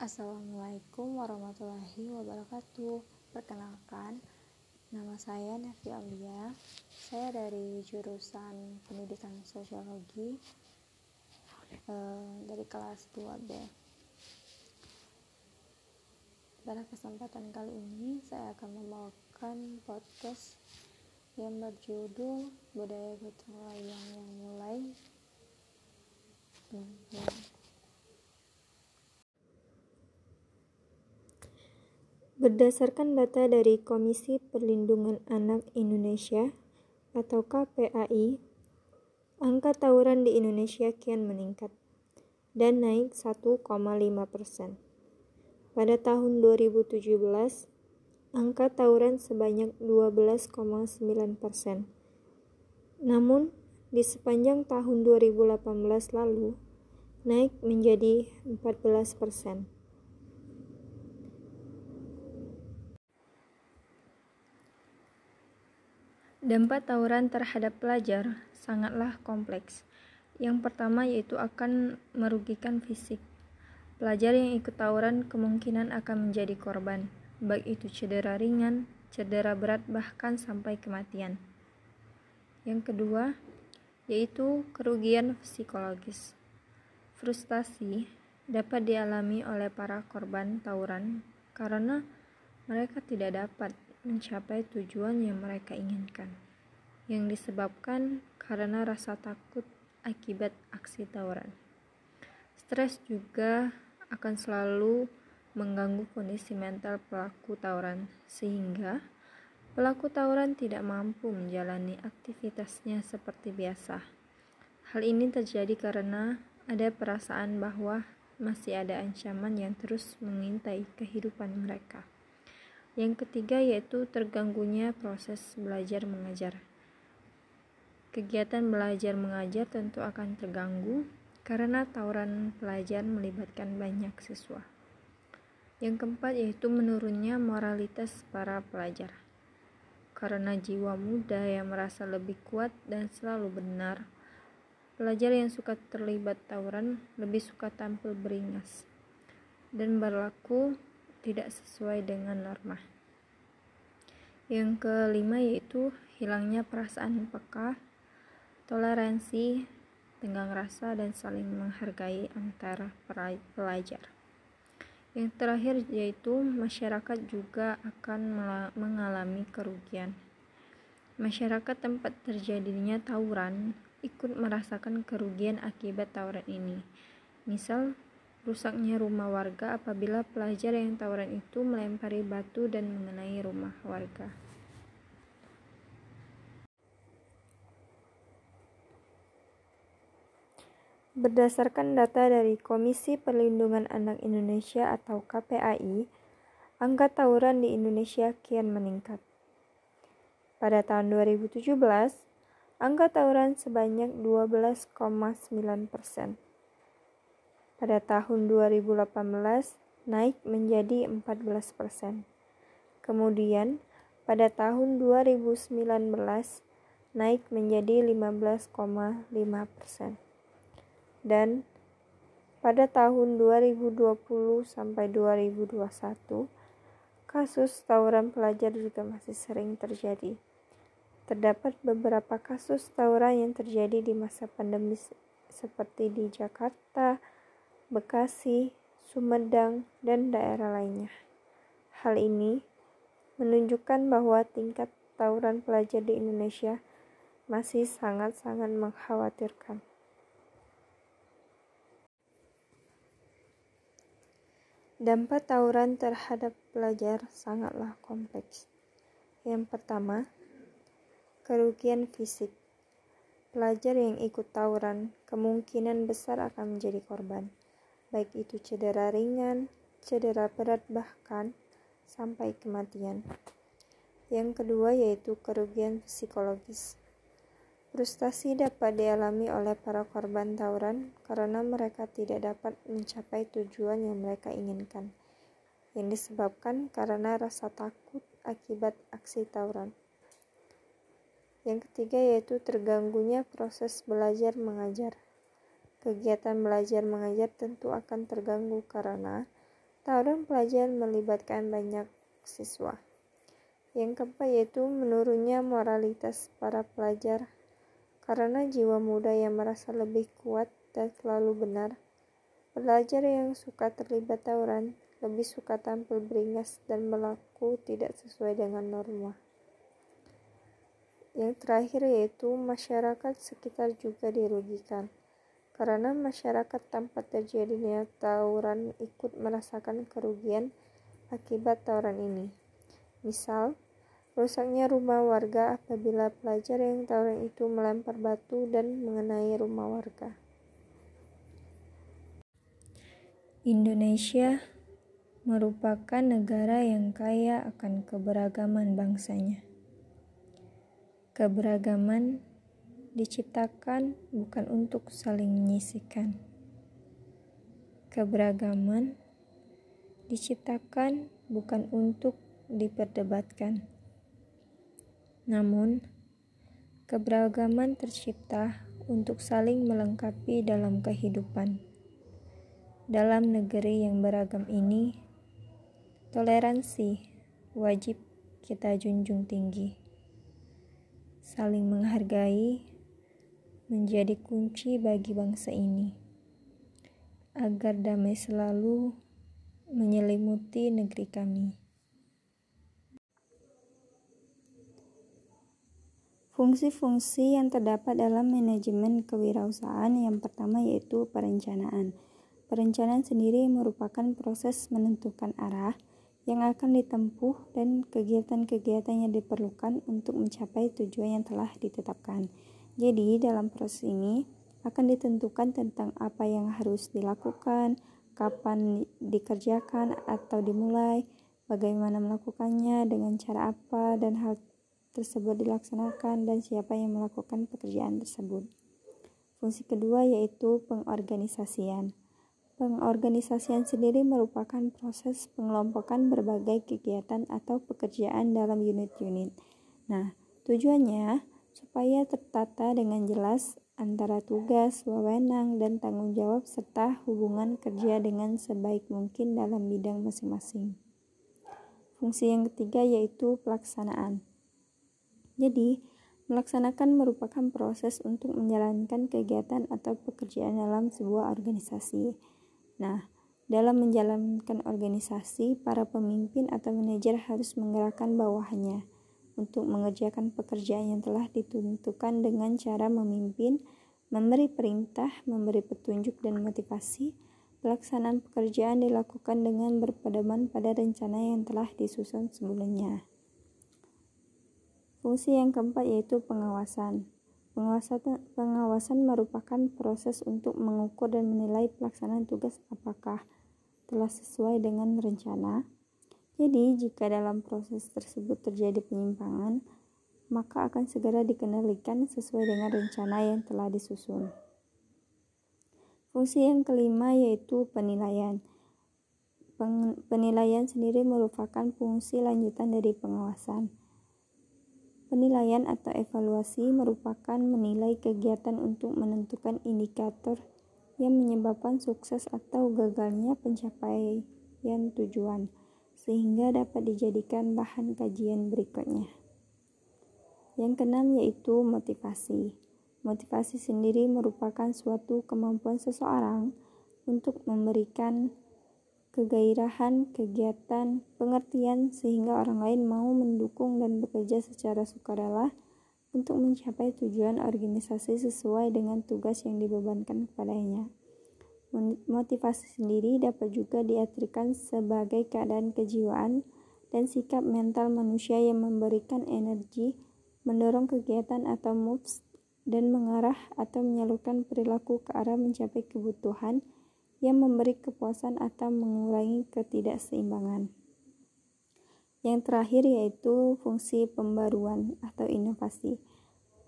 Assalamualaikum warahmatullahi wabarakatuh. Perkenalkan, nama saya Nafi Alia. Saya dari jurusan Pendidikan Sosiologi eh, dari kelas 2B. Pada kesempatan kali ini, saya akan membawakan podcast yang berjudul Budaya Gotong Royong yang mulai. Hmm, ya. Berdasarkan data dari Komisi Perlindungan Anak Indonesia atau KPAI, angka tawuran di Indonesia kian meningkat dan naik 1,5 persen. Pada tahun 2017, angka tawuran sebanyak 12,9 persen. Namun, di sepanjang tahun 2018 lalu, naik menjadi 14 persen. Dampak tawuran terhadap pelajar sangatlah kompleks. Yang pertama yaitu akan merugikan fisik. Pelajar yang ikut tawuran kemungkinan akan menjadi korban, baik itu cedera ringan, cedera berat, bahkan sampai kematian. Yang kedua yaitu kerugian psikologis. Frustasi dapat dialami oleh para korban tawuran karena mereka tidak dapat mencapai tujuan yang mereka inginkan, yang disebabkan karena rasa takut akibat aksi tawuran. Stres juga akan selalu mengganggu kondisi mental pelaku tawuran, sehingga pelaku tawuran tidak mampu menjalani aktivitasnya seperti biasa. Hal ini terjadi karena ada perasaan bahwa masih ada ancaman yang terus mengintai kehidupan mereka. Yang ketiga yaitu terganggunya proses belajar mengajar. Kegiatan belajar mengajar tentu akan terganggu karena tawuran pelajar melibatkan banyak siswa. Yang keempat yaitu menurunnya moralitas para pelajar. Karena jiwa muda yang merasa lebih kuat dan selalu benar, pelajar yang suka terlibat tawuran lebih suka tampil beringas dan berlaku tidak sesuai dengan norma. Yang kelima yaitu hilangnya perasaan peka, toleransi, tenggang rasa, dan saling menghargai antara pelajar. Yang terakhir yaitu masyarakat juga akan mengalami kerugian. Masyarakat tempat terjadinya tawuran ikut merasakan kerugian akibat tawuran ini. Misal, rusaknya rumah warga apabila pelajar yang tawuran itu melempari batu dan mengenai rumah warga. Berdasarkan data dari Komisi Perlindungan Anak Indonesia atau KPAI, angka tawuran di Indonesia kian meningkat. Pada tahun 2017, angka tawuran sebanyak 12,9 persen pada tahun 2018 naik menjadi 14 persen. Kemudian pada tahun 2019 naik menjadi 15,5 persen. Dan pada tahun 2020 sampai 2021 kasus tawuran pelajar juga masih sering terjadi. Terdapat beberapa kasus tawuran yang terjadi di masa pandemi seperti di Jakarta, Bekasi, Sumedang, dan daerah lainnya. Hal ini menunjukkan bahwa tingkat tawuran pelajar di Indonesia masih sangat-sangat mengkhawatirkan. Dampak tawuran terhadap pelajar sangatlah kompleks. Yang pertama, kerugian fisik. Pelajar yang ikut tawuran kemungkinan besar akan menjadi korban baik itu cedera ringan, cedera berat, bahkan sampai kematian. Yang kedua yaitu kerugian psikologis. Frustasi dapat dialami oleh para korban tawuran karena mereka tidak dapat mencapai tujuan yang mereka inginkan, yang disebabkan karena rasa takut akibat aksi tawuran. Yang ketiga yaitu terganggunya proses belajar mengajar. Kegiatan belajar mengajar tentu akan terganggu karena Tawuran pelajar melibatkan banyak siswa. Yang keempat yaitu menurunnya moralitas para pelajar karena jiwa muda yang merasa lebih kuat dan selalu benar. Pelajar yang suka terlibat tawuran lebih suka tampil beringas dan berlaku tidak sesuai dengan norma. Yang terakhir yaitu masyarakat sekitar juga dirugikan karena masyarakat tanpa terjadinya tawuran ikut merasakan kerugian akibat tawuran ini. Misal, rusaknya rumah warga apabila pelajar yang tawuran itu melempar batu dan mengenai rumah warga. Indonesia merupakan negara yang kaya akan keberagaman bangsanya. Keberagaman diciptakan bukan untuk saling menyisihkan. Keberagaman diciptakan bukan untuk diperdebatkan. Namun, keberagaman tercipta untuk saling melengkapi dalam kehidupan. Dalam negeri yang beragam ini, Toleransi wajib kita junjung tinggi. Saling menghargai menjadi kunci bagi bangsa ini, agar damai selalu menyelimuti negeri kami. Fungsi-fungsi yang terdapat dalam manajemen kewirausahaan yang pertama yaitu perencanaan. Perencanaan sendiri merupakan proses menentukan arah, yang akan ditempuh dan kegiatan-kegiatan yang diperlukan untuk mencapai tujuan yang telah ditetapkan. Jadi, dalam proses ini akan ditentukan tentang apa yang harus dilakukan, kapan dikerjakan atau dimulai, bagaimana melakukannya, dengan cara apa, dan hal tersebut dilaksanakan, dan siapa yang melakukan pekerjaan tersebut. Fungsi kedua yaitu pengorganisasian. Pengorganisasian sendiri merupakan proses pengelompokan berbagai kegiatan atau pekerjaan dalam unit-unit. Nah, tujuannya supaya tertata dengan jelas antara tugas, wewenang, dan tanggung jawab serta hubungan kerja dengan sebaik mungkin dalam bidang masing-masing. Fungsi yang ketiga yaitu pelaksanaan. Jadi, melaksanakan merupakan proses untuk menjalankan kegiatan atau pekerjaan dalam sebuah organisasi. Nah, dalam menjalankan organisasi, para pemimpin atau manajer harus menggerakkan bawahannya untuk mengerjakan pekerjaan yang telah ditentukan dengan cara memimpin, memberi perintah, memberi petunjuk dan motivasi. Pelaksanaan pekerjaan dilakukan dengan berpedoman pada rencana yang telah disusun sebelumnya. Fungsi yang keempat yaitu pengawasan. Pengawasan, pengawasan merupakan proses untuk mengukur dan menilai pelaksanaan tugas apakah telah sesuai dengan rencana. Jadi, jika dalam proses tersebut terjadi penyimpangan, maka akan segera dikendalikan sesuai dengan rencana yang telah disusun. Fungsi yang kelima yaitu penilaian. Penilaian sendiri merupakan fungsi lanjutan dari pengawasan. Penilaian atau evaluasi merupakan menilai kegiatan untuk menentukan indikator yang menyebabkan sukses atau gagalnya pencapaian tujuan, sehingga dapat dijadikan bahan kajian berikutnya. Yang keenam yaitu motivasi. Motivasi sendiri merupakan suatu kemampuan seseorang untuk memberikan kegairahan, kegiatan, pengertian sehingga orang lain mau mendukung dan bekerja secara sukarela untuk mencapai tujuan organisasi sesuai dengan tugas yang dibebankan kepadanya. Motivasi sendiri dapat juga diartikan sebagai keadaan kejiwaan dan sikap mental manusia yang memberikan energi, mendorong kegiatan atau moves, dan mengarah atau menyalurkan perilaku ke arah mencapai kebutuhan, yang memberi kepuasan atau mengurangi ketidakseimbangan. Yang terakhir yaitu fungsi pembaruan atau inovasi.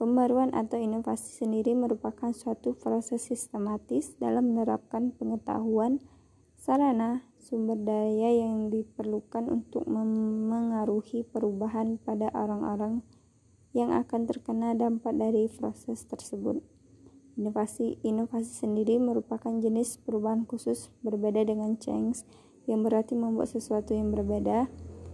Pembaruan atau inovasi sendiri merupakan suatu proses sistematis dalam menerapkan pengetahuan, sarana, sumber daya yang diperlukan untuk memengaruhi perubahan pada orang-orang yang akan terkena dampak dari proses tersebut. Inovasi inovasi sendiri merupakan jenis perubahan khusus berbeda dengan change yang berarti membuat sesuatu yang berbeda.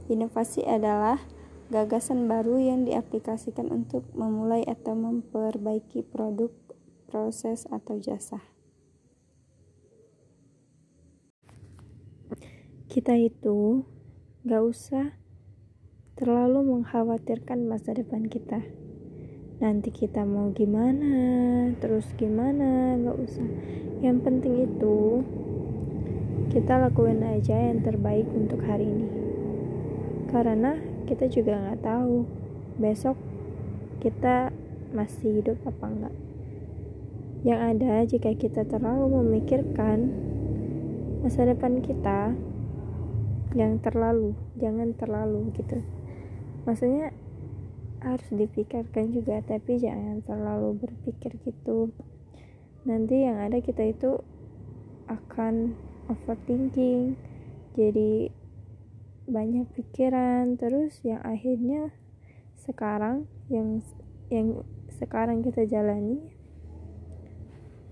Inovasi adalah gagasan baru yang diaplikasikan untuk memulai atau memperbaiki produk, proses, atau jasa. Kita itu gak usah terlalu mengkhawatirkan masa depan kita. Nanti kita mau gimana terus gimana nggak usah. Yang penting itu kita lakuin aja yang terbaik untuk hari ini. Karena kita juga nggak tahu besok kita masih hidup apa enggak yang ada jika kita terlalu memikirkan masa depan kita yang terlalu jangan terlalu gitu. Maksudnya harus dipikirkan juga tapi jangan terlalu berpikir gitu. Nanti yang ada kita itu akan overthinking jadi banyak pikiran. Terus yang akhirnya sekarang yang yang sekarang kita jalani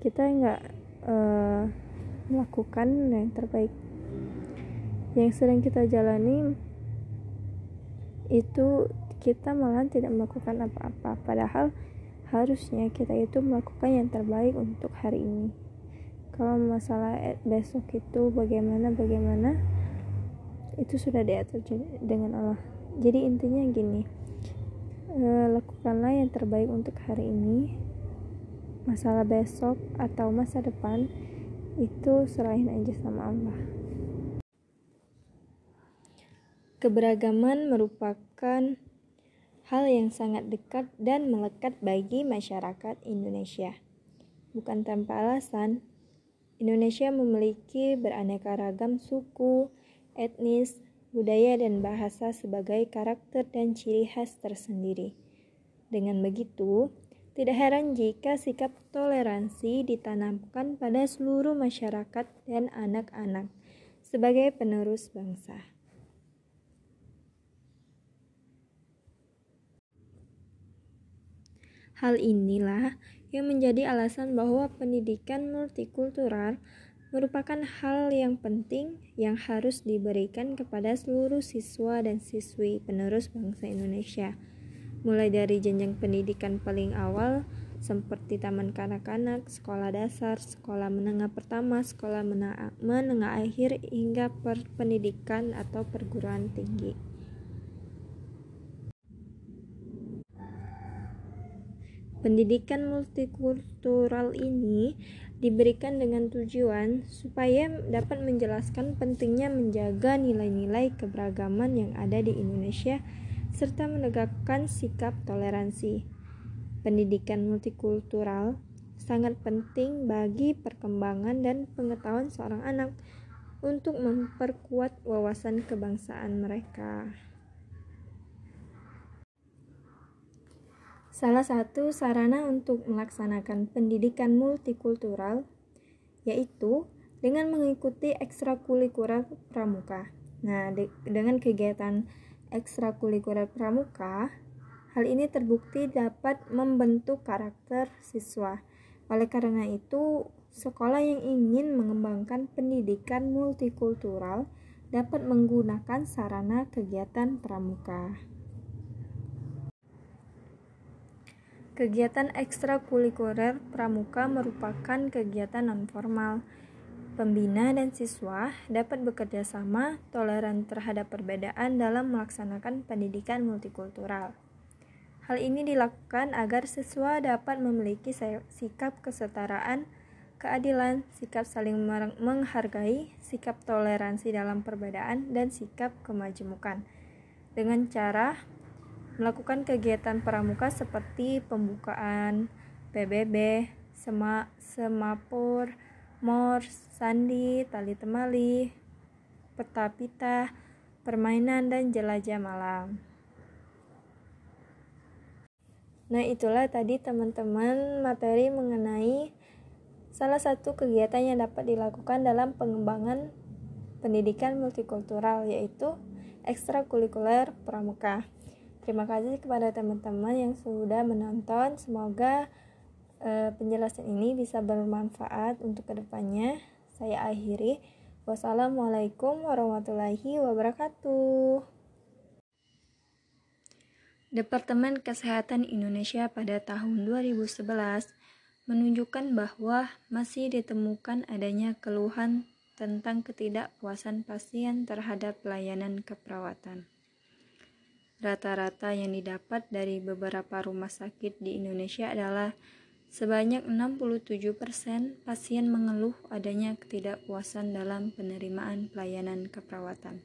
kita nggak uh, melakukan yang terbaik. Yang sedang kita jalani itu kita malah tidak melakukan apa-apa. Padahal harusnya kita itu melakukan yang terbaik untuk hari ini. Kalau masalah besok itu bagaimana bagaimana itu sudah diatur dengan Allah. Jadi intinya gini eh, lakukanlah yang terbaik untuk hari ini. Masalah besok atau masa depan itu serahin aja sama Allah. Keberagaman merupakan hal yang sangat dekat dan melekat bagi masyarakat Indonesia. Bukan tanpa alasan, Indonesia memiliki beraneka ragam suku, etnis, budaya, dan bahasa sebagai karakter dan ciri khas tersendiri. Dengan begitu, tidak heran jika sikap toleransi ditanamkan pada seluruh masyarakat dan anak-anak sebagai penerus bangsa. Hal inilah yang menjadi alasan bahwa pendidikan multikultural merupakan hal yang penting yang harus diberikan kepada seluruh siswa dan siswi penerus bangsa Indonesia. Mulai dari jenjang pendidikan paling awal seperti taman kanak-kanak, sekolah dasar, sekolah menengah pertama, sekolah menengah, menengah akhir hingga per pendidikan atau perguruan tinggi. Pendidikan multikultural ini diberikan dengan tujuan supaya dapat menjelaskan pentingnya menjaga nilai-nilai keberagaman yang ada di Indonesia serta menegakkan sikap toleransi. Pendidikan multikultural sangat penting bagi perkembangan dan pengetahuan seorang anak untuk memperkuat wawasan kebangsaan mereka. Salah satu sarana untuk melaksanakan pendidikan multikultural yaitu dengan mengikuti ekstrakurikuler pramuka. Nah, de dengan kegiatan ekstrakurikuler pramuka, hal ini terbukti dapat membentuk karakter siswa. Oleh karena itu, sekolah yang ingin mengembangkan pendidikan multikultural dapat menggunakan sarana kegiatan pramuka. Kegiatan ekstrakurikuler pramuka merupakan kegiatan nonformal. Pembina dan siswa dapat bekerja sama toleran terhadap perbedaan dalam melaksanakan pendidikan multikultural. Hal ini dilakukan agar siswa dapat memiliki sikap kesetaraan, keadilan, sikap saling menghargai, sikap toleransi dalam perbedaan, dan sikap kemajemukan. Dengan cara melakukan kegiatan pramuka seperti pembukaan PBB, sema, semapur, mor, sandi, tali temali, peta pita, permainan, dan jelajah malam. Nah, itulah tadi teman-teman materi mengenai salah satu kegiatan yang dapat dilakukan dalam pengembangan pendidikan multikultural yaitu ekstrakurikuler pramuka. Terima kasih kepada teman-teman yang sudah menonton. Semoga uh, penjelasan ini bisa bermanfaat untuk ke depannya. Saya akhiri. Wassalamualaikum warahmatullahi wabarakatuh. Departemen Kesehatan Indonesia pada tahun 2011 menunjukkan bahwa masih ditemukan adanya keluhan tentang ketidakpuasan pasien terhadap pelayanan keperawatan. Rata-rata yang didapat dari beberapa rumah sakit di Indonesia adalah sebanyak 67% pasien mengeluh adanya ketidakpuasan dalam penerimaan pelayanan keperawatan.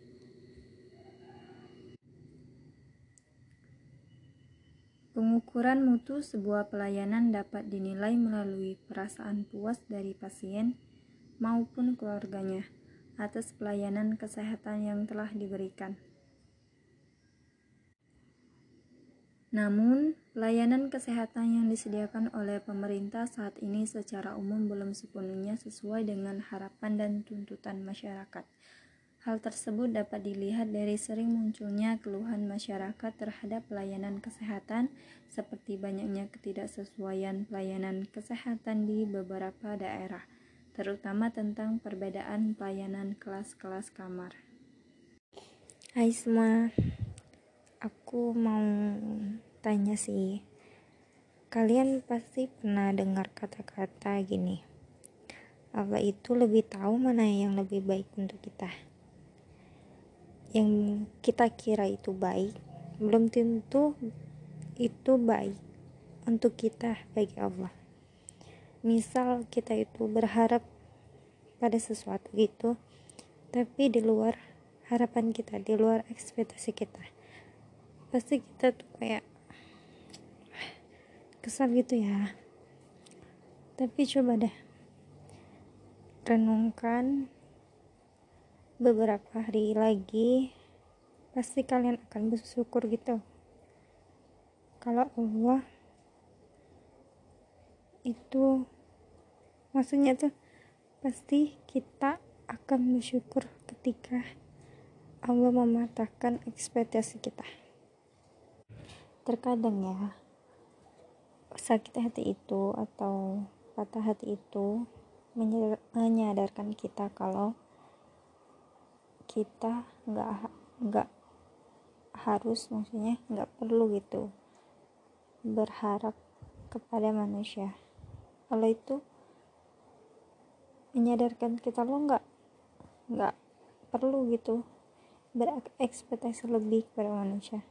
Pengukuran mutu sebuah pelayanan dapat dinilai melalui perasaan puas dari pasien maupun keluarganya atas pelayanan kesehatan yang telah diberikan. Namun, pelayanan kesehatan yang disediakan oleh pemerintah saat ini secara umum belum sepenuhnya sesuai dengan harapan dan tuntutan masyarakat Hal tersebut dapat dilihat dari sering munculnya keluhan masyarakat terhadap pelayanan kesehatan, seperti banyaknya ketidaksesuaian pelayanan kesehatan di beberapa daerah, terutama tentang perbedaan pelayanan kelas-kelas kamar. Hai semua, aku mau tanya sih, kalian pasti pernah dengar kata-kata gini, Allah itu lebih tahu mana yang lebih baik untuk kita? Yang kita kira itu baik belum tentu itu baik untuk kita bagi Allah. Misal kita itu berharap pada sesuatu gitu tapi di luar harapan kita di luar ekspektasi kita pasti kita tuh kayak kesal gitu ya. Tapi coba deh renungkan beberapa hari lagi pasti kalian akan bersyukur gitu. Kalau Allah itu maksudnya tuh pasti kita akan bersyukur ketika Allah mematahkan ekspektasi kita terkadang ya sakit hati itu atau patah hati itu menyadarkan kita kalau kita nggak nggak harus maksudnya nggak perlu gitu berharap kepada manusia. Kalau itu menyadarkan kita lo nggak nggak perlu gitu berekspektasi lebih kepada manusia.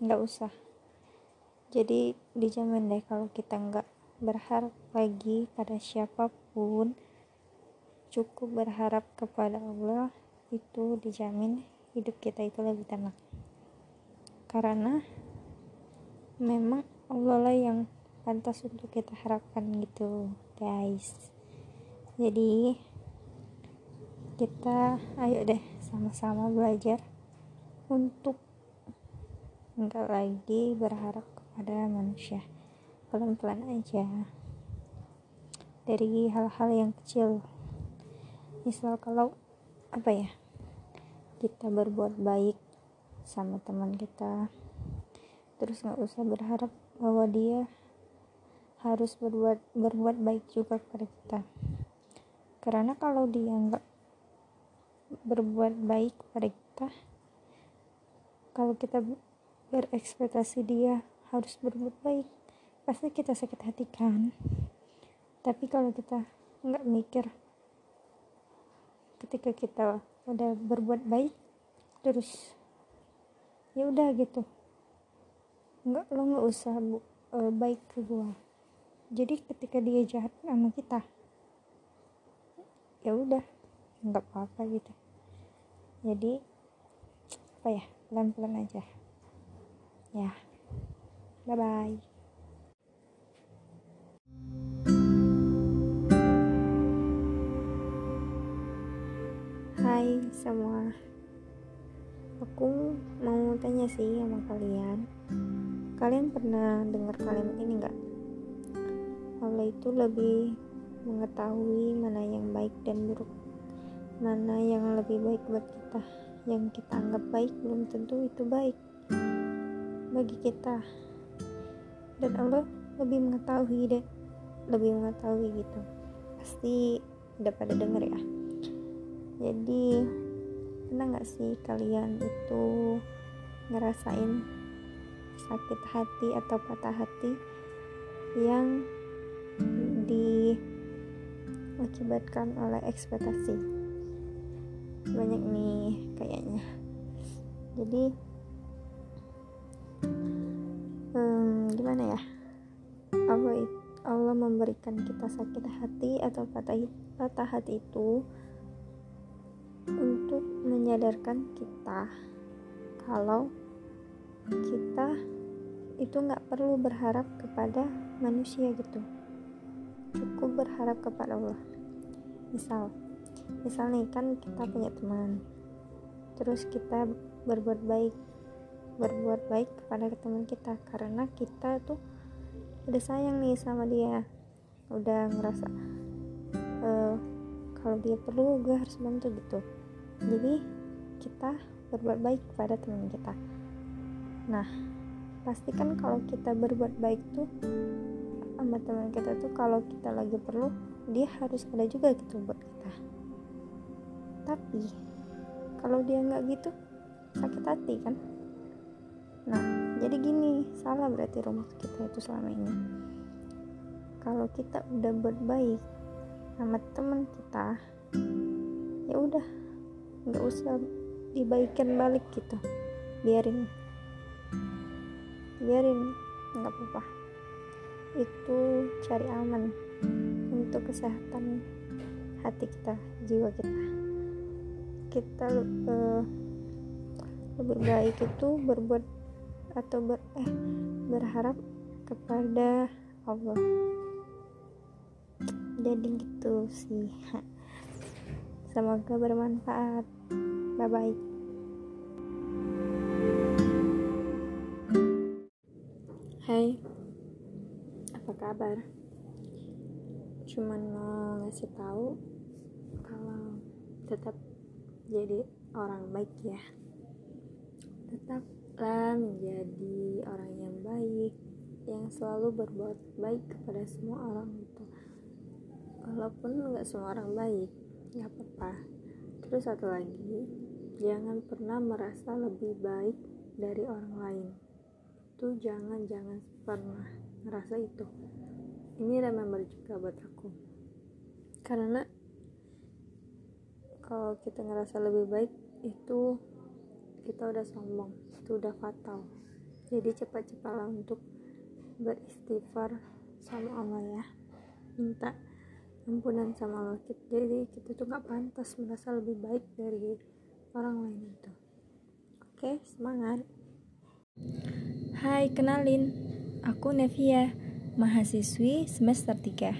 Nggak usah jadi dijamin deh kalau kita nggak berharap lagi pada siapa pun cukup berharap kepada Allah itu dijamin hidup kita itu lebih tenang. Karena memang Allah lah yang pantas untuk kita harapkan gitu guys. Jadi kita ayo deh sama-sama belajar untuk enggak lagi berharap kepada manusia. Pelan-pelan aja. Dari hal-hal yang kecil. Misal kalau apa ya kita berbuat baik sama teman kita terus nggak usah berharap bahwa dia harus berbuat berbuat baik juga kepada kita. Karena kalau dia nggak berbuat baik kepada kita kalau kita berekspektasi dia harus berbuat baik. Pasti kita sakit hati kan? Tapi kalau kita nggak mikir ketika kita udah berbuat baik terus ya udah gitu. Nggak lo nggak usah bu, uh, baik ke gua. Jadi ketika dia jahat sama kita ya udah nggak apa-apa gitu. Jadi apa ya pelan-pelan aja. Ya bye bye Hai semua. Aku mau tanya sih sama kalian. Kalian pernah dengar kalimat ini gak? Allah itu lebih mengetahui mana yang baik dan buruk Mana yang lebih baik buat kita. Yang kita anggap baik belum tentu itu baik Bagi kita Dan Allah lebih mengetahui deh Lebih mengetahui gitu. Pasti udah pada denger ya. Jadi pernah nggak sih kalian itu ngerasain sakit hati atau patah hati yang diakibatkan oleh ekspektasi? Banyak nih kayaknya. Jadi memberikan kita sakit hati atau patah patah hati itu untuk menyadarkan kita kalau kita itu nggak perlu berharap kepada manusia gitu. Cukup berharap kepada Allah. Misal misal nih kan kita punya teman terus kita berbuat baik berbuat baik kepada teman kita karena kita tuh udah sayang nih sama dia udah ngerasa uh, kalau dia perlu gue harus bantu gitu. Jadi kita berbuat baik kepada teman kita. Nah pastikan kalau kita berbuat baik tuh sama teman kita tuh kalau kita lagi perlu dia harus ada juga gitu buat kita. Tapi kalau dia nggak gitu sakit hati kan? Nah jadi gini salah berarti rumus kita itu selama ini kalau kita udah berbaik sama teman kita ya udah nggak usah dibaikan balik gitu. Biarin. Biarin nggak apa-apa. Itu cari aman untuk kesehatan hati kita jiwa kita. Kita uh, lebih baik itu berbuat atau ber, eh berharap kepada Allah jadi gitu sih. Semoga bermanfaat. Bye bye Hai. Apa kabar? Cuman mau ngasih tahu kalau tetap jadi orang baik ya. Tetaplah menjadi orang yang baik yang selalu berbuat baik kepada semua orang itu walaupun nggak semua orang baik nggak apa-apa. Terus satu lagi jangan pernah merasa lebih baik dari orang lain. Itu jangan jangan pernah ngerasa itu. Ini remember juga buat aku. Karena kalau kita ngerasa lebih baik itu kita udah sombong itu udah fatal. Jadi cepat-cepatlah untuk beristighfar sama Allah ya. Minta ampunan sama Allah jadi kita tuh gak pantas merasa lebih baik dari orang lain itu oke semangat Hai kenalin Aku Nevia, mahasiswi semester 3.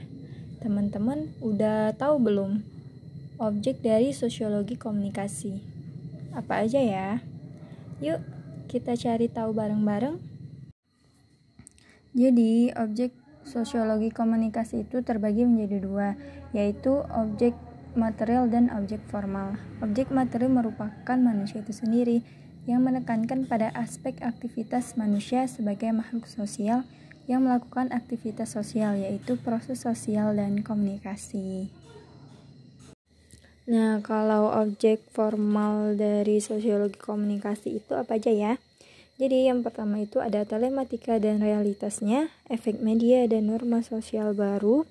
Teman-teman udah tahu belum objek dari sosiologi komunikasi? Apa aja ya? Yuk, kita cari tahu bareng-bareng. Jadi, objek sosiologi komunikasi itu terbagi menjadi dua, yaitu objek material dan objek formal. Objek material merupakan manusia itu sendiri, yang menekankan pada aspek aktivitas manusia sebagai makhluk sosial yang melakukan aktivitas sosial yaitu proses sosial dan komunikasi. Nah, kalau objek formal dari sosiologi komunikasi itu apa aja ya? Jadi yang pertama itu ada telematika dan realitasnya, efek media dan norma sosial baru,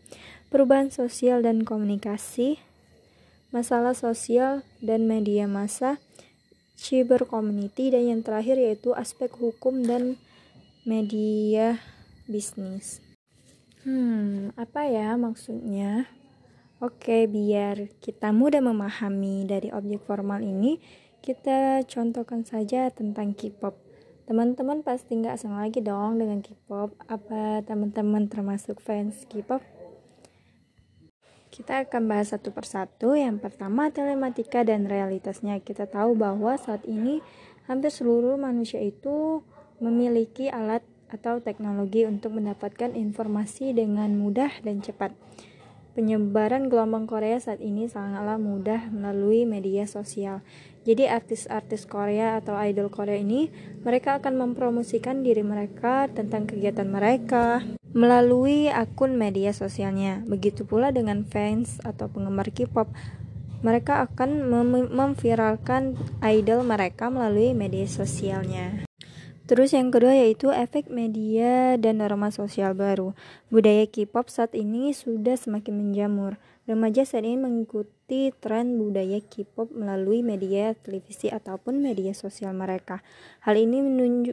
perubahan sosial dan komunikasi, masalah sosial dan media massa, cyber community dan yang terakhir yaitu aspek hukum dan media bisnis. Hmm, apa ya maksudnya? Oke, biar kita mudah memahami dari objek formal ini, kita contohkan saja tentang K-pop. Teman-teman pasti nggak asing lagi dong dengan K-pop. Apa teman-teman termasuk fans K-pop? Kita akan bahas satu persatu. Yang pertama, telematika dan realitasnya. Kita tahu bahwa saat ini hampir seluruh manusia itu memiliki alat atau teknologi untuk mendapatkan informasi dengan mudah dan cepat. Penyebaran gelombang Korea saat ini sangatlah mudah melalui media sosial. Jadi artis-artis Korea atau idol Korea ini mereka akan mempromosikan diri mereka tentang kegiatan mereka melalui akun media sosialnya. Begitu pula dengan fans atau penggemar K-pop. mereka akan mem memviralkan idol mereka melalui media sosialnya. Terus yang kedua yaitu efek media dan norma sosial baru. Budaya K-pop saat ini sudah semakin menjamur. Remaja saat ini mengikuti tren budaya K-pop melalui media televisi ataupun media sosial mereka. Hal ini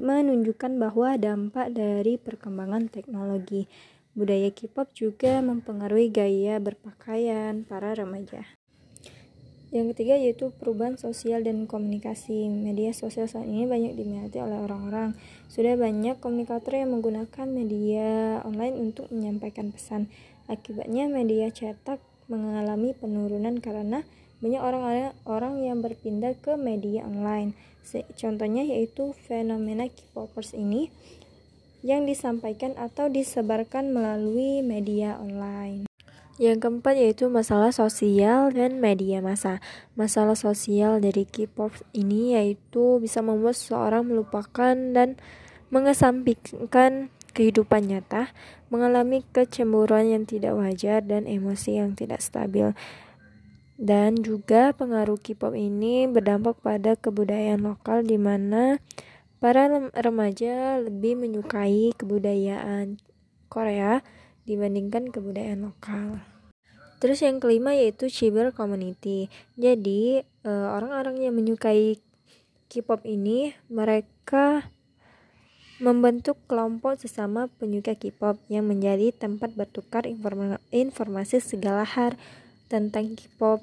menunjukkan bahwa dampak dari perkembangan teknologi. Budaya K-pop juga mempengaruhi gaya berpakaian para remaja. Yang ketiga yaitu perubahan sosial dan komunikasi. Media sosial saat ini banyak diminati oleh orang-orang. Sudah banyak komunikator yang menggunakan media online untuk menyampaikan pesan. Akibatnya media cetak mengalami penurunan karena banyak orang-orang orang yang berpindah ke media online. Contohnya yaitu fenomena K-popers ini yang disampaikan atau disebarkan melalui media online. Yang keempat yaitu masalah sosial dan media massa. Masalah sosial dari K-pop ini yaitu bisa membuat seseorang melupakan dan mengesampingkan kehidupan nyata, mengalami kecemburuan yang tidak wajar dan emosi yang tidak stabil. Dan juga pengaruh K-pop ini berdampak pada kebudayaan lokal di mana para remaja lebih menyukai kebudayaan Korea dibandingkan kebudayaan lokal. Terus yang kelima yaitu cyber community. Jadi eh, orang-orang yang menyukai K-pop ini mereka membentuk kelompok sesama penyuka K-pop yang menjadi tempat bertukar informasi segala hal tentang K-pop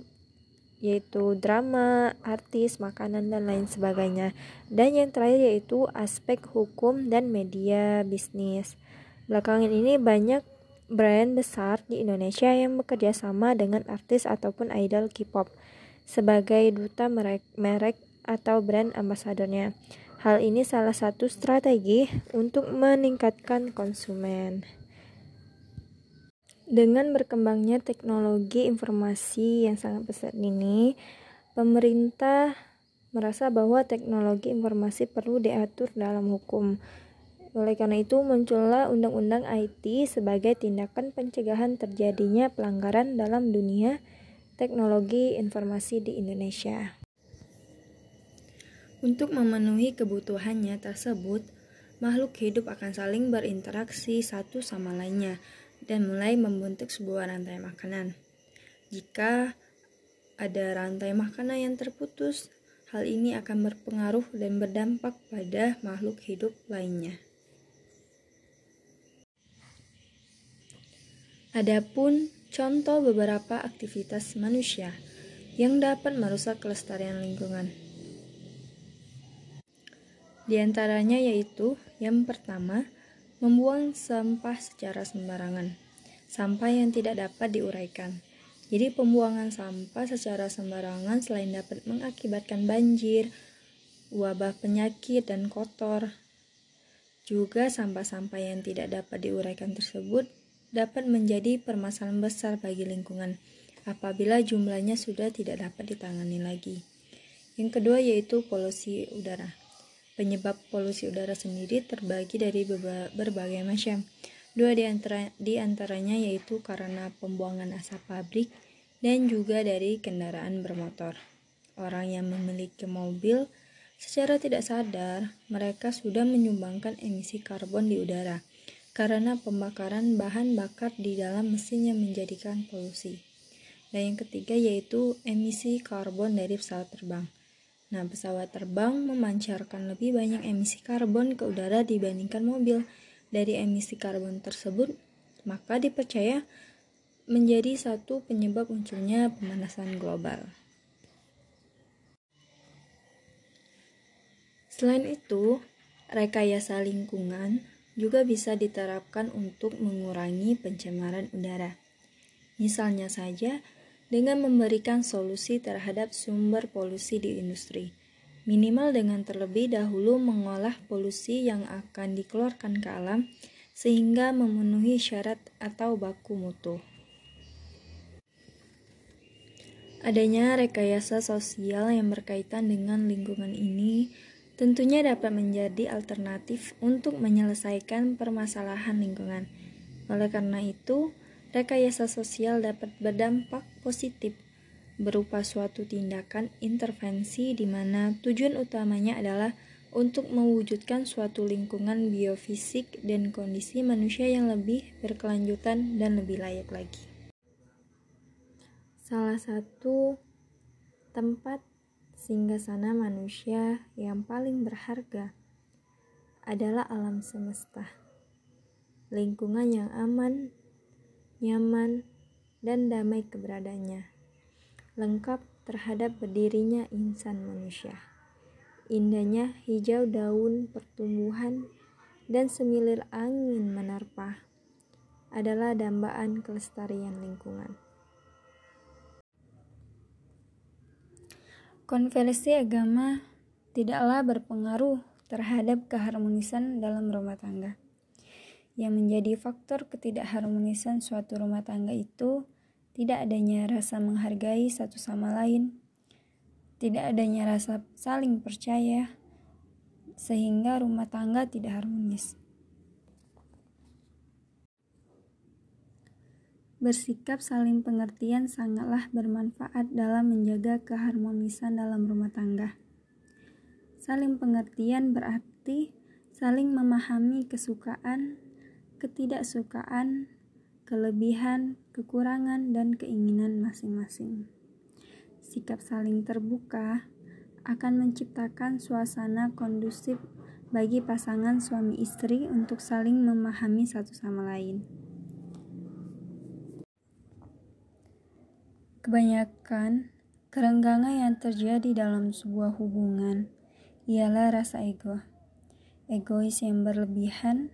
yaitu drama, artis, makanan dan lain sebagainya. Dan yang terakhir yaitu aspek hukum dan media bisnis. Belakangan ini banyak brand besar di Indonesia yang bekerja sama dengan artis ataupun idol K-pop sebagai duta merek, merek atau brand ambasadornya. Hal ini salah satu strategi untuk meningkatkan konsumen. Dengan berkembangnya teknologi informasi yang sangat besar ini, pemerintah merasa bahwa teknologi informasi perlu diatur dalam hukum oleh karena itu muncullah Undang-Undang IT sebagai tindakan pencegahan terjadinya pelanggaran dalam dunia teknologi informasi di Indonesia. Untuk memenuhi kebutuhannya tersebut, makhluk hidup akan saling berinteraksi satu sama lainnya dan mulai membentuk sebuah rantai makanan. Jika ada rantai makanan yang terputus, hal ini akan berpengaruh dan berdampak pada makhluk hidup lainnya. Adapun contoh beberapa aktivitas manusia yang dapat merusak kelestarian lingkungan. Di antaranya yaitu yang pertama, membuang sampah secara sembarangan. Sampah yang tidak dapat diuraikan. Jadi pembuangan sampah secara sembarangan selain dapat mengakibatkan banjir, wabah penyakit dan kotor, juga sampah-sampah yang tidak dapat diuraikan tersebut dapat menjadi permasalahan besar bagi lingkungan apabila jumlahnya sudah tidak dapat ditangani lagi. Yang kedua yaitu polusi udara. Penyebab polusi udara sendiri terbagi dari berbagai macam. Dua di, antara, di antaranya yaitu karena pembuangan asap pabrik dan juga dari kendaraan bermotor. Orang yang memiliki mobil secara tidak sadar mereka sudah menyumbangkan emisi karbon di udara karena pembakaran bahan bakar di dalam mesin yang menjadikan polusi. Dan yang ketiga yaitu emisi karbon dari pesawat terbang. Nah, pesawat terbang memancarkan lebih banyak emisi karbon ke udara dibandingkan mobil. Dari emisi karbon tersebut, maka dipercaya menjadi satu penyebab munculnya pemanasan global. Selain itu, rekayasa lingkungan juga bisa diterapkan untuk mengurangi pencemaran udara. Misalnya saja, dengan memberikan solusi terhadap sumber polusi di industri, minimal dengan terlebih dahulu mengolah polusi yang akan dikeluarkan ke alam sehingga memenuhi syarat atau baku mutu. Adanya rekayasa sosial yang berkaitan dengan lingkungan ini tentunya dapat menjadi alternatif untuk menyelesaikan permasalahan lingkungan. Oleh karena itu, rekayasa sosial dapat berdampak positif berupa suatu tindakan intervensi di mana tujuan utamanya adalah untuk mewujudkan suatu lingkungan biofisik dan kondisi manusia yang lebih berkelanjutan dan lebih layak lagi. Salah satu tempat singgah sana manusia yang paling berharga adalah alam semesta. Lingkungan yang aman, nyaman, dan damai keberadaannya. Lengkap terhadap berdirinya insan manusia. Indahnya hijau daun pertumbuhan dan semilir angin menerpa adalah dambaan kelestarian lingkungan. Konversi agama tidaklah berpengaruh terhadap keharmonisan dalam rumah tangga. Yang menjadi faktor ketidakharmonisan suatu rumah tangga itu tidak adanya rasa menghargai satu sama lain, tidak adanya rasa saling percaya, sehingga rumah tangga tidak harmonis. Bersikap saling pengertian sangatlah bermanfaat dalam menjaga keharmonisan dalam rumah tangga. Saling pengertian berarti saling memahami kesukaan, ketidaksukaan, kelebihan, kekurangan, dan keinginan masing-masing. Sikap saling terbuka akan menciptakan suasana kondusif bagi pasangan suami istri untuk saling memahami satu sama lain. Kebanyakan kerenggangan yang terjadi dalam sebuah hubungan ialah rasa ego. Egois yang berlebihan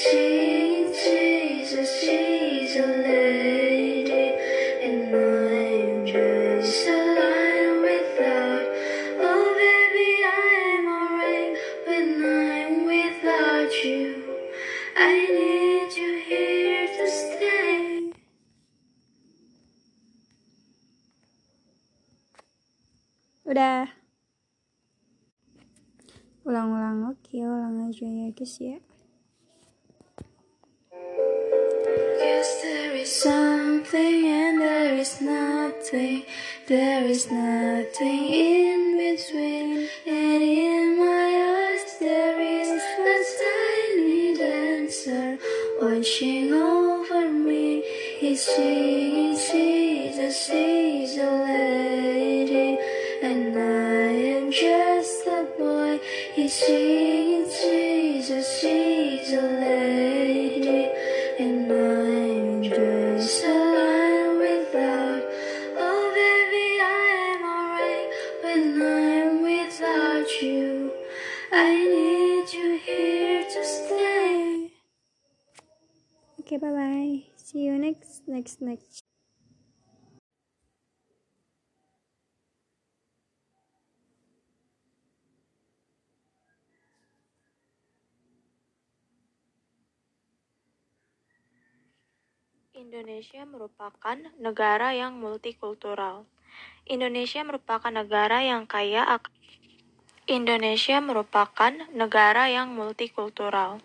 Is she's a, she's a lady. And I'm just a line without. Oh, baby, I'm alright when I'm without you. I need you here to stay. Udah. Ulang-ulang, oke, ulang aja ya guys ya. There is something and there is nothing. There is nothing in between. And in my eyes, there is a tiny dancer watching over me. Is she, she's a, she's a lady. Next, next. Indonesia merupakan negara yang multikultural. Indonesia merupakan negara yang kaya akan Indonesia merupakan negara yang multikultural.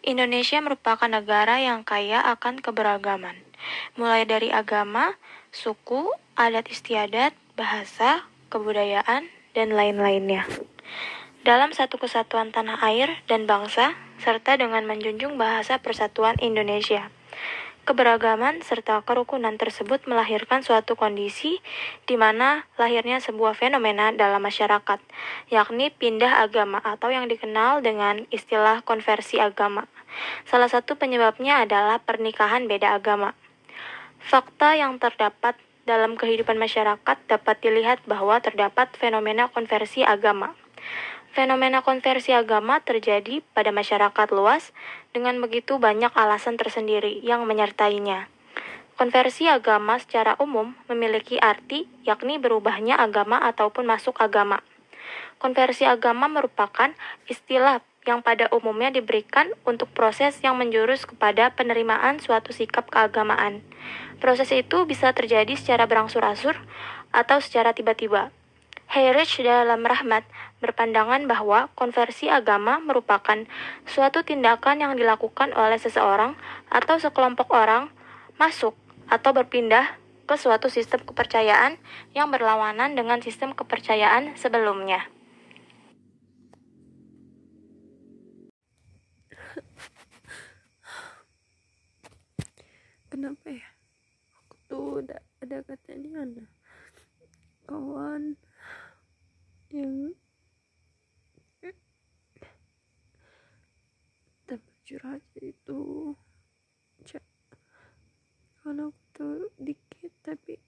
Indonesia merupakan negara yang kaya akan keberagaman, mulai dari agama, suku, adat istiadat, bahasa, kebudayaan, dan lain-lainnya. Dalam satu kesatuan tanah air dan bangsa, serta dengan menjunjung bahasa persatuan Indonesia. Keberagaman serta kerukunan tersebut melahirkan suatu kondisi di mana lahirnya sebuah fenomena dalam masyarakat, yakni pindah agama atau yang dikenal dengan istilah konversi agama. Salah satu penyebabnya adalah pernikahan beda agama. Fakta yang terdapat dalam kehidupan masyarakat dapat dilihat bahwa terdapat fenomena konversi agama. Fenomena konversi agama terjadi pada masyarakat luas dengan begitu banyak alasan tersendiri yang menyertainya. Konversi agama secara umum memiliki arti yakni berubahnya agama ataupun masuk agama. Konversi agama merupakan istilah yang pada umumnya diberikan untuk proses yang menjurus kepada penerimaan suatu sikap keagamaan. Proses itu bisa terjadi secara berangsur-angsur atau secara tiba-tiba. Heinrich dalam Rahmat berpandangan bahwa konversi agama merupakan suatu tindakan yang dilakukan oleh seseorang atau sekelompok orang masuk atau berpindah ke suatu sistem kepercayaan yang berlawanan dengan sistem kepercayaan sebelumnya. kenapa ya udah ada ada kawan yang tempat curhat itu cak karena aku tuh dikit tapi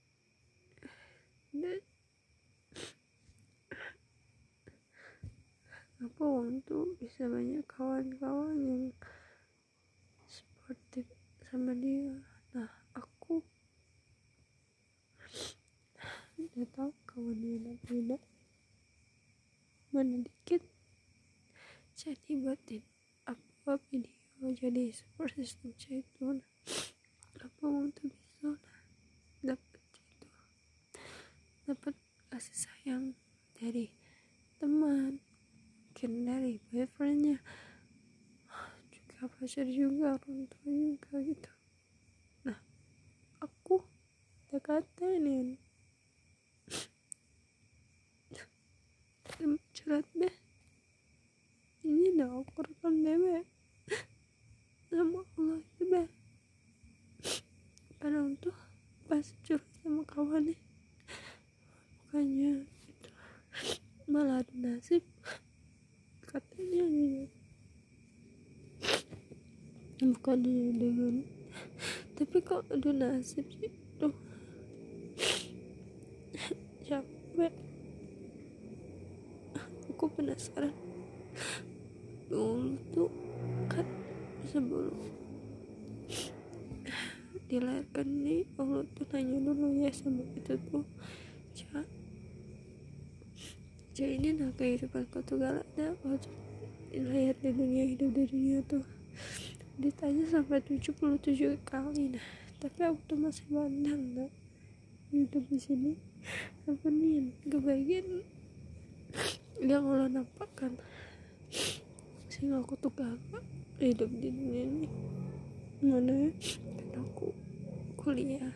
apa uang tuh bisa banyak kawan-kawan yang sportif sama dia nah aku udah tahu kawannya enak beda mana dikit. Jadi buatin apa video jadi support system itu? Apa tuh bisa? Dapat itu. Dapat kasih sayang dari teman. Mungkin dari boyfriendnya. Juga pacar juga orang juga gitu nah aku udah katain curhat deh ini udah aku rekam deh be sama Allah itu be kadang tuh pas curhat sama kawannya bukannya itu malah ada nasib katanya gitu bukannya dengan tapi kok ada nasib tuh capek. Aku penasaran. Dulu tuh kan sebelum dilahirkan nih Allah tuh nanya dulu ya sama itu tuh Ca Ca ini nah kehidupan kau tuh galak dah waktu lahir di dunia hidup di dunia tuh. Ditanya sampai 77 kali nah tapi aku tuh masih mandang nah hidup di sini apa nih kebagian yang Allah nampakkan sehingga aku tuh gak hidup di dunia ini. Mana ya? Dan aku kuliah.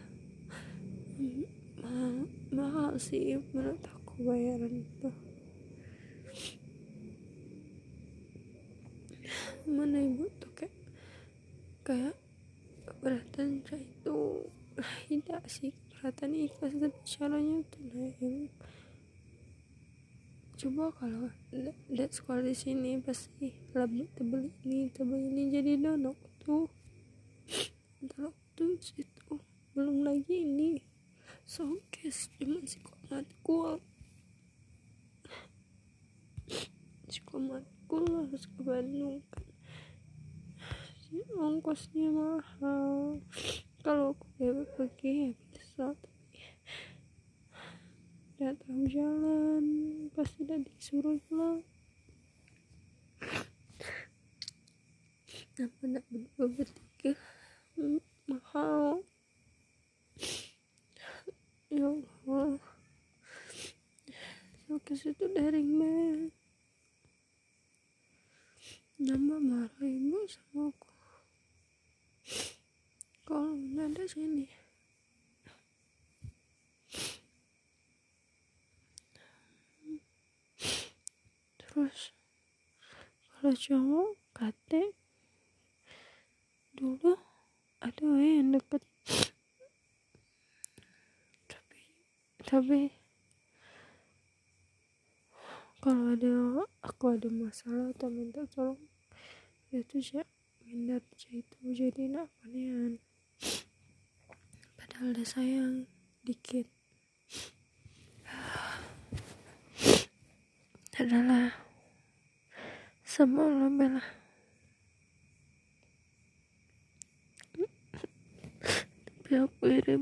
Mahal, mahal sih menurut aku bayaran itu. Mana ibu tuh kayak kayak keberatan saya itu tidak sih keberatan ikhlas tapi caranya tuh lah yang coba kalau lihat sekolah di sini pasti lebih tebel ini tebel ini jadi donok tuh. Antara tuh situ belum lagi ini. Showcase cuma psikomat cool psikomat cool harus ke Bandung. Kan ongkosnya mahal kalau aku bebek pergi ya bisa. Datang jalan pasti udah disuruh pulang. Apa nak berdua bertiga? Hmm, mahal. Ya Allah. So ke situ daring man nambah marah ibu sama aku kalau ada sini? Terus kalau cowok kate dulu ada yang deket. Tapi tapi kalau ada aku ada masalah atau minta tolong itu sih minat itu jadi apa nih ada sayang dikit. Adalah semua lah. Tapi aku iri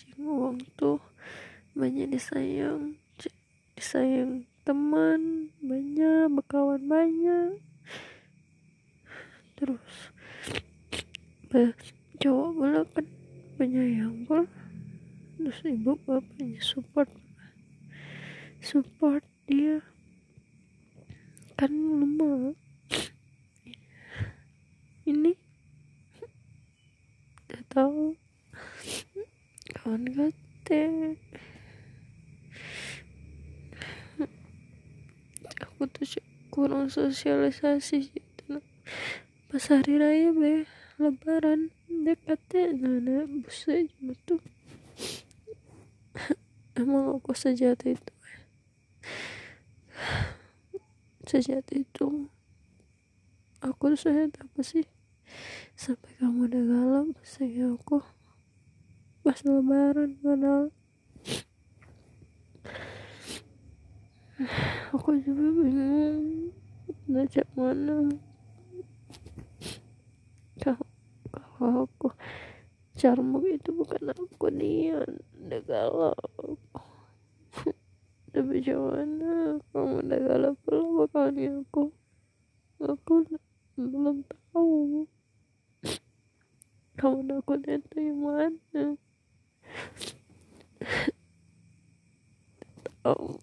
cing. Uang tuh banyak disayang. Disayang teman banyak berkawan banyak. Terus cowok pula kan penyayang pula terus ibu bapaknya support. Support dia. Kan lemah ini. Gak tahu kawan kate aku tuh kurang sosialisasi gitu pas hari raya be lebaran dekatnya nana buset cuma tuh emang aku sejati itu sejati itu aku tuh sehat apa sih? Sampai kamu udah galau saya aku pas lebaran padahal. Aku juga bingung ngajak mana. Kalau kalau aku. Carmuk itu bukan aku dia udah galau tapi gimana kamu udah galau belum bakalannya aku. Aku belum tahu. Kamu nakutnya itu yang mana tahu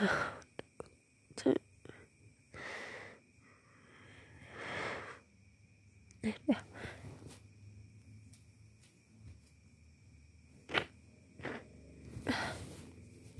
Yeah.